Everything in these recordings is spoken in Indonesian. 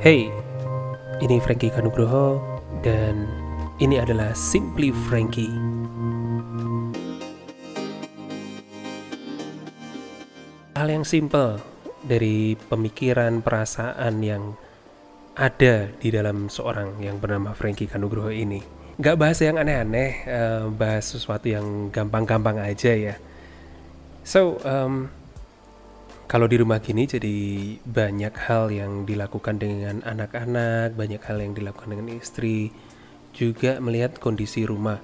Hey, ini Frankie Kanugroho dan ini adalah Simply Frankie. Hal yang simple dari pemikiran, perasaan yang ada di dalam seorang yang bernama Frankie Kanugroho ini. Gak bahas yang aneh-aneh, uh, bahas sesuatu yang gampang-gampang aja ya. So, um, kalau di rumah gini jadi banyak hal yang dilakukan dengan anak-anak, banyak hal yang dilakukan dengan istri, juga melihat kondisi rumah.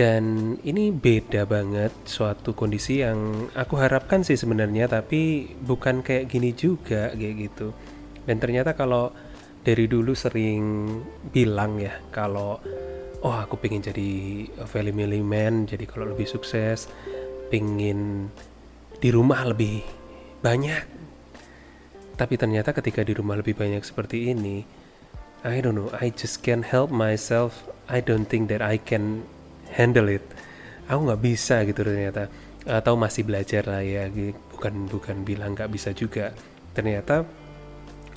Dan ini beda banget suatu kondisi yang aku harapkan sih sebenarnya, tapi bukan kayak gini juga kayak gitu. Dan ternyata kalau dari dulu sering bilang ya, kalau oh aku pengen jadi family man, jadi kalau lebih sukses, pengen di rumah lebih banyak. Tapi ternyata ketika di rumah lebih banyak seperti ini, I don't know, I just can't help myself. I don't think that I can handle it. Aku nggak bisa gitu ternyata. Atau masih belajar lah ya, bukan bukan bilang nggak bisa juga. Ternyata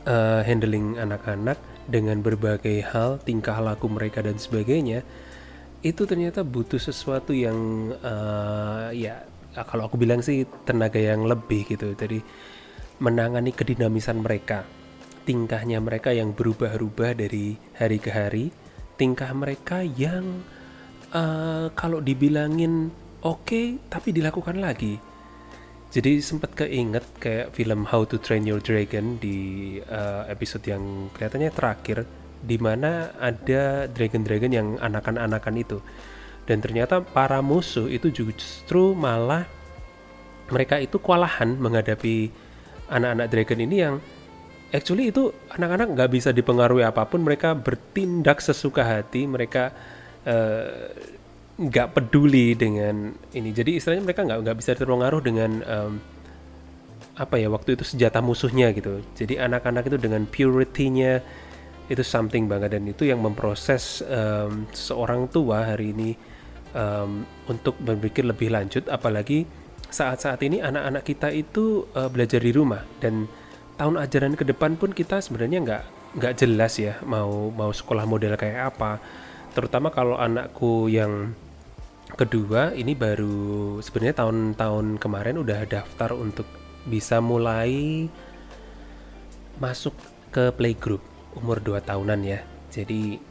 uh, handling anak-anak dengan berbagai hal, tingkah laku mereka dan sebagainya, itu ternyata butuh sesuatu yang uh, ya kalau aku bilang sih tenaga yang lebih gitu. Jadi menangani kedinamisan mereka tingkahnya mereka yang berubah-ubah dari hari ke hari tingkah mereka yang uh, kalau dibilangin oke okay, tapi dilakukan lagi. Jadi sempat keinget kayak film How to Train Your Dragon di uh, episode yang kelihatannya terakhir di mana ada dragon-dragon yang anakan-anakan itu dan ternyata para musuh itu justru malah mereka itu kewalahan menghadapi anak-anak dragon ini yang actually itu anak-anak nggak bisa dipengaruhi apa pun. Mereka bertindak sesuka hati mereka eh, nggak uh, peduli dengan ini. Jadi istilahnya mereka nggak nggak bisa terpengaruh dengan um, apa ya waktu itu senjata musuhnya gitu. Jadi anak-anak itu dengan purity-nya itu something banget. Dan itu yang memproses um, seorang tua hari ini um, untuk berpikir lebih lanjut. Apalagi saat-saat ini anak-anak kita itu uh, belajar di rumah. Dan tahun ajaran ke depan pun kita sebenarnya nggak nggak jelas ya mau mau sekolah model kayak apa. Terutama kalau anakku yang kedua ini baru sebenarnya tahun-tahun kemarin udah daftar untuk bisa mulai masuk ke playgroup umur 2 tahunan ya. Jadi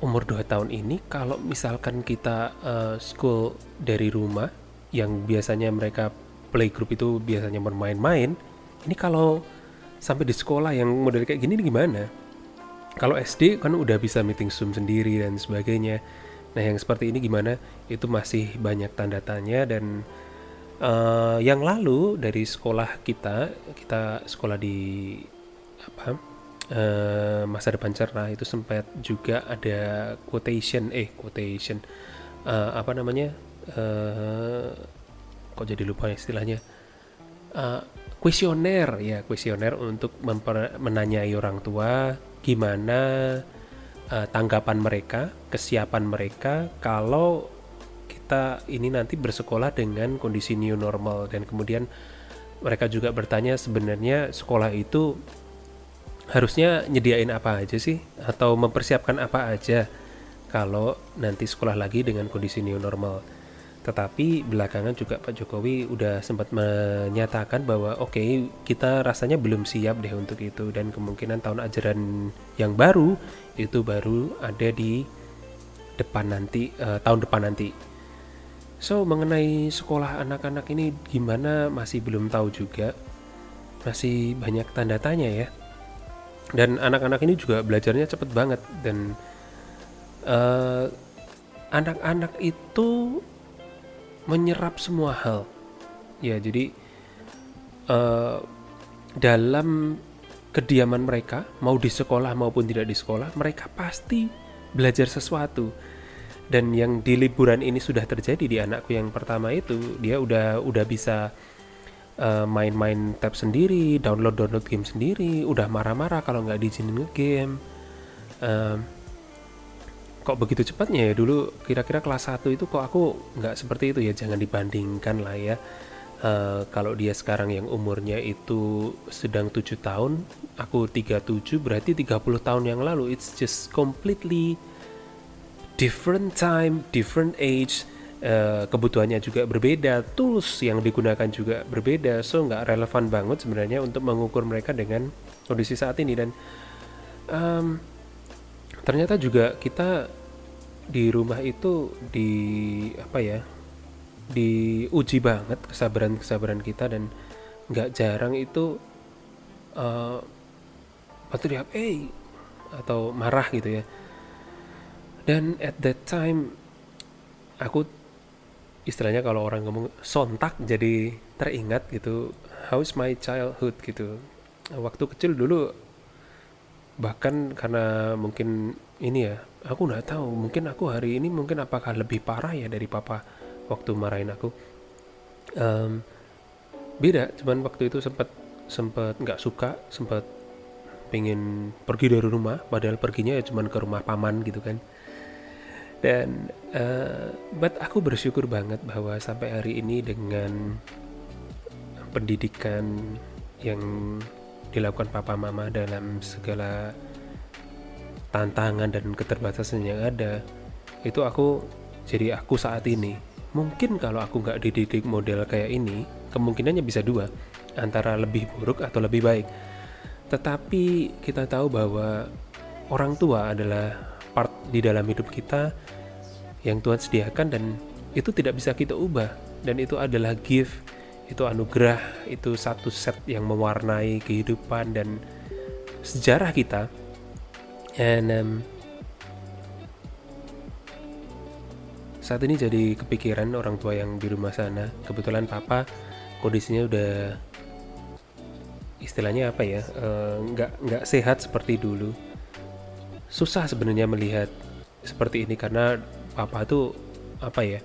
umur 2 tahun ini kalau misalkan kita uh, school dari rumah yang biasanya mereka playgroup itu biasanya bermain-main ini kalau sampai di sekolah yang model kayak gini gimana? Kalau SD kan udah bisa meeting zoom sendiri dan sebagainya. Nah yang seperti ini gimana? Itu masih banyak tanda tanya dan uh, yang lalu dari sekolah kita kita sekolah di apa uh, masa depan cerah itu sempat juga ada quotation eh quotation uh, apa namanya uh, kok jadi lupa istilahnya uh, ya kuesioner untuk menanyai orang tua gimana uh, tanggapan mereka kesiapan mereka kalau kita ini nanti bersekolah dengan kondisi new normal. Dan kemudian mereka juga bertanya sebenarnya sekolah itu harusnya nyediain apa aja sih? Atau mempersiapkan apa aja kalau nanti sekolah lagi dengan kondisi new normal. Tetapi belakangan juga Pak Jokowi udah sempat menyatakan bahwa oke okay, kita rasanya belum siap deh untuk itu. Dan kemungkinan tahun ajaran yang baru itu baru ada di depan nanti uh, tahun depan nanti. So mengenai sekolah anak-anak ini gimana? Masih belum tahu juga. Masih banyak tanda tanya ya dan anak-anak ini juga belajarnya cepet banget. Dan eh, anak-anak itu menyerap semua hal. Ya jadi uh, dalam kediaman mereka mau di sekolah maupun tidak di sekolah mereka pasti belajar sesuatu. Dan yang di liburan ini sudah terjadi di anakku yang pertama itu dia udah udah bisa eh, main-main tab sendiri, download-download game sendiri, udah marah-marah kalau nggak diizinin nge-game. Uh, kok begitu cepatnya ya? Dulu kira-kira kelas 1 itu kok aku nggak seperti itu ya jangan dibandingkan lah ya. Uh, kalau dia sekarang yang umurnya itu sedang tujuh tahun aku 37 berarti 30 tahun yang lalu. It's just completely different time different age uh, kebutuhannya juga berbeda tools yang digunakan juga berbeda. So nggak relevan banget sebenarnya untuk mengukur mereka dengan kondisi saat ini. Dan um, ternyata juga kita di rumah itu di apa ya diuji banget kesabaran kesabaran kita dan nggak jarang itu uh, dia eh atau marah gitu ya. Dan at that time aku istilahnya kalau orang ngomong sontak jadi teringat gitu how's my childhood? gitu. Waktu kecil dulu bahkan karena mungkin ini ya aku nggak tahu mungkin aku hari ini mungkin apakah lebih parah ya dari papa waktu marahin aku. Um, beda cuman waktu itu sempat sempat nggak suka sempat pengen pergi dari rumah padahal perginya ya cuman ke rumah paman gitu kan dan uh, but aku bersyukur banget bahwa sampai hari ini dengan pendidikan yang dilakukan papa mama dalam segala tantangan dan keterbatasan yang ada itu aku jadi aku saat ini mungkin kalau aku nggak dididik model kayak ini kemungkinannya bisa dua antara lebih buruk atau lebih baik. Tetapi kita tahu bahwa orang tua adalah part di dalam hidup kita yang Tuhan sediakan dan itu tidak bisa kita ubah dan itu adalah gift, itu anugerah, itu satu set yang mewarnai kehidupan dan sejarah kita. And um, saat ini jadi kepikiran orang tua yang di rumah sana. Kebetulan papa kondisinya udah istilahnya apa ya eh, nggak uh, nggak sehat seperti dulu susah sebenarnya melihat seperti ini karena papa tuh apa ya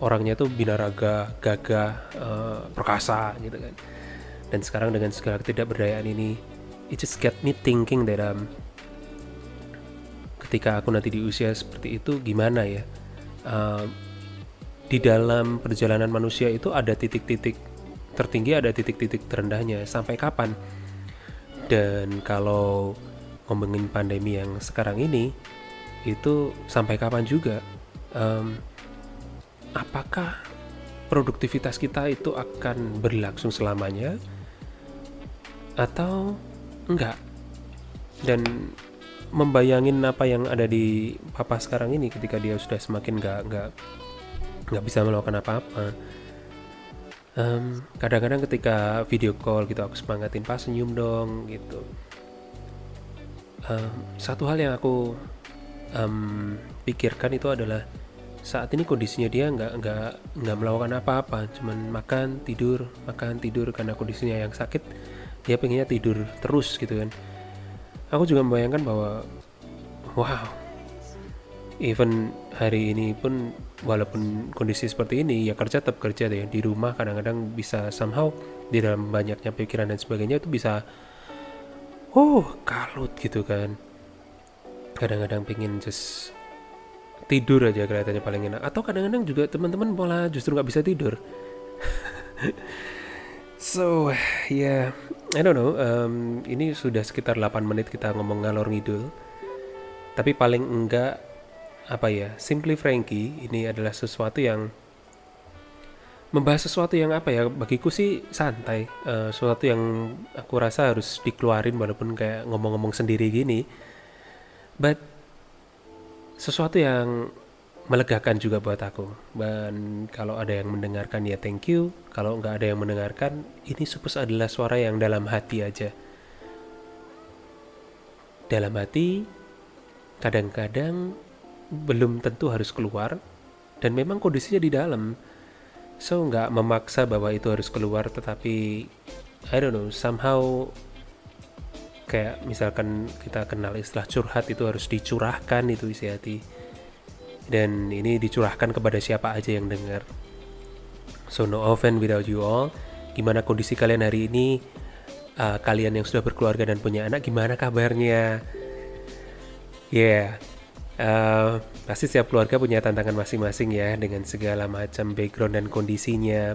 orangnya tuh binaraga gagah uh, perkasa gitu kan. Dan sekarang dengan segala ketidakberdayaan ini it just get me thinking that um, ketika aku nanti di usia seperti itu gimana ya? Uh, di dalam perjalanan manusia itu ada titik-titik tertinggi ada titik-titik terendahnya. Sampai kapan? Dan kalau ngomongin pandemi yang sekarang ini itu sampai kapan juga? Um, apakah produktivitas kita itu akan berlangsung selamanya? Atau enggak? Dan membayangin apa yang ada di papa sekarang ini ketika dia sudah semakin nggak nggak nggak bisa melakukan apa-apa. Um, kadang-kadang ketika video call gitu aku semangatin pas senyum dong gitu satu hal yang aku um, pikirkan itu adalah saat ini kondisinya dia nggak nggak nggak melakukan apa-apa. Cuman makan tidur makan tidur. Karena kondisinya yang sakit dia pengennya tidur terus gitu kan. Aku juga membayangkan bahwa wow even hari ini pun walaupun kondisi seperti ini ya kerja tetap kerja deh. Di rumah kadang-kadang bisa somehow di dalam banyaknya pikiran dan sebagainya itu bisa oh kalut gitu kan. Kadang-kadang pengen just tidur aja kelihatannya paling enak. Atau kadang-kadang juga teman-teman malah justru nggak bisa tidur. So ya yeah, I don't know um, ini sudah sekitar 8 menit kita ngomong ngalor ngidul. Tapi paling enggak apa ya Simply Frankie ini adalah sesuatu yang membahas sesuatu yang apa ya? Bagiku sih santai. Uh, sesuatu yang aku rasa harus dikeluarin walaupun kayak ngomong-ngomong sendiri gini. But sesuatu yang melegakan juga buat aku. Dan kalau ada yang mendengarkan ya thank you. Kalau nggak ada yang mendengarkan ini supus adalah suara yang dalam hati aja. Dalam hati kadang-kadang belum tentu harus keluar. Dan memang kondisinya di dalam so nggak memaksa bahwa itu harus keluar tetapi I don't know somehow kayak misalkan kita kenal istilah curhat itu harus dicurahkan itu isi hati. Dan ini dicurahkan kepada siapa aja yang dengar. So no offense without you all. Gimana kondisi kalian hari ini? Uh, kalian yang sudah berkeluarga dan punya anak gimana kabarnya? Yeah Uh, pasti setiap keluarga punya tantangan masing-masing ya dengan segala macam background dan kondisinya,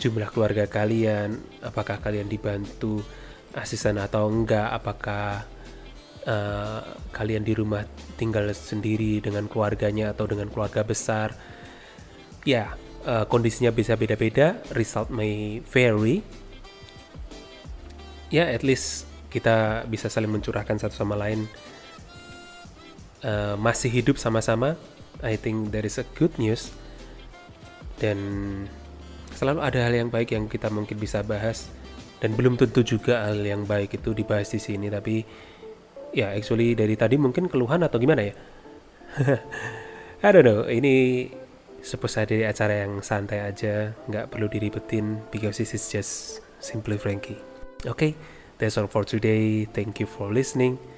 jumlah keluarga kalian, apakah kalian dibantu asisten atau enggak apakah uh, kalian di rumah tinggal sendiri dengan keluarganya atau dengan keluarga besar. Ya uh, kondisinya bisa beda-beda result may vary. Ya at least kita bisa saling mencurahkan satu sama lain uh, masih hidup sama-sama. I think that is a good news. Dan selalu ada hal yang baik yang kita mungkin bisa bahas. Dan belum tentu juga hal yang baik itu dibahas di sini. Tapi ya actually dari tadi mungkin keluhan atau gimana ya? I don't know. Ini suppose ada acara yang santai aja. Nggak perlu diribetin because this is just simply Frankie. Oke okay, that's all for today. Thank you for listening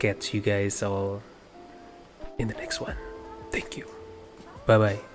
catch you guys all in the next one. Thank you. Bye bye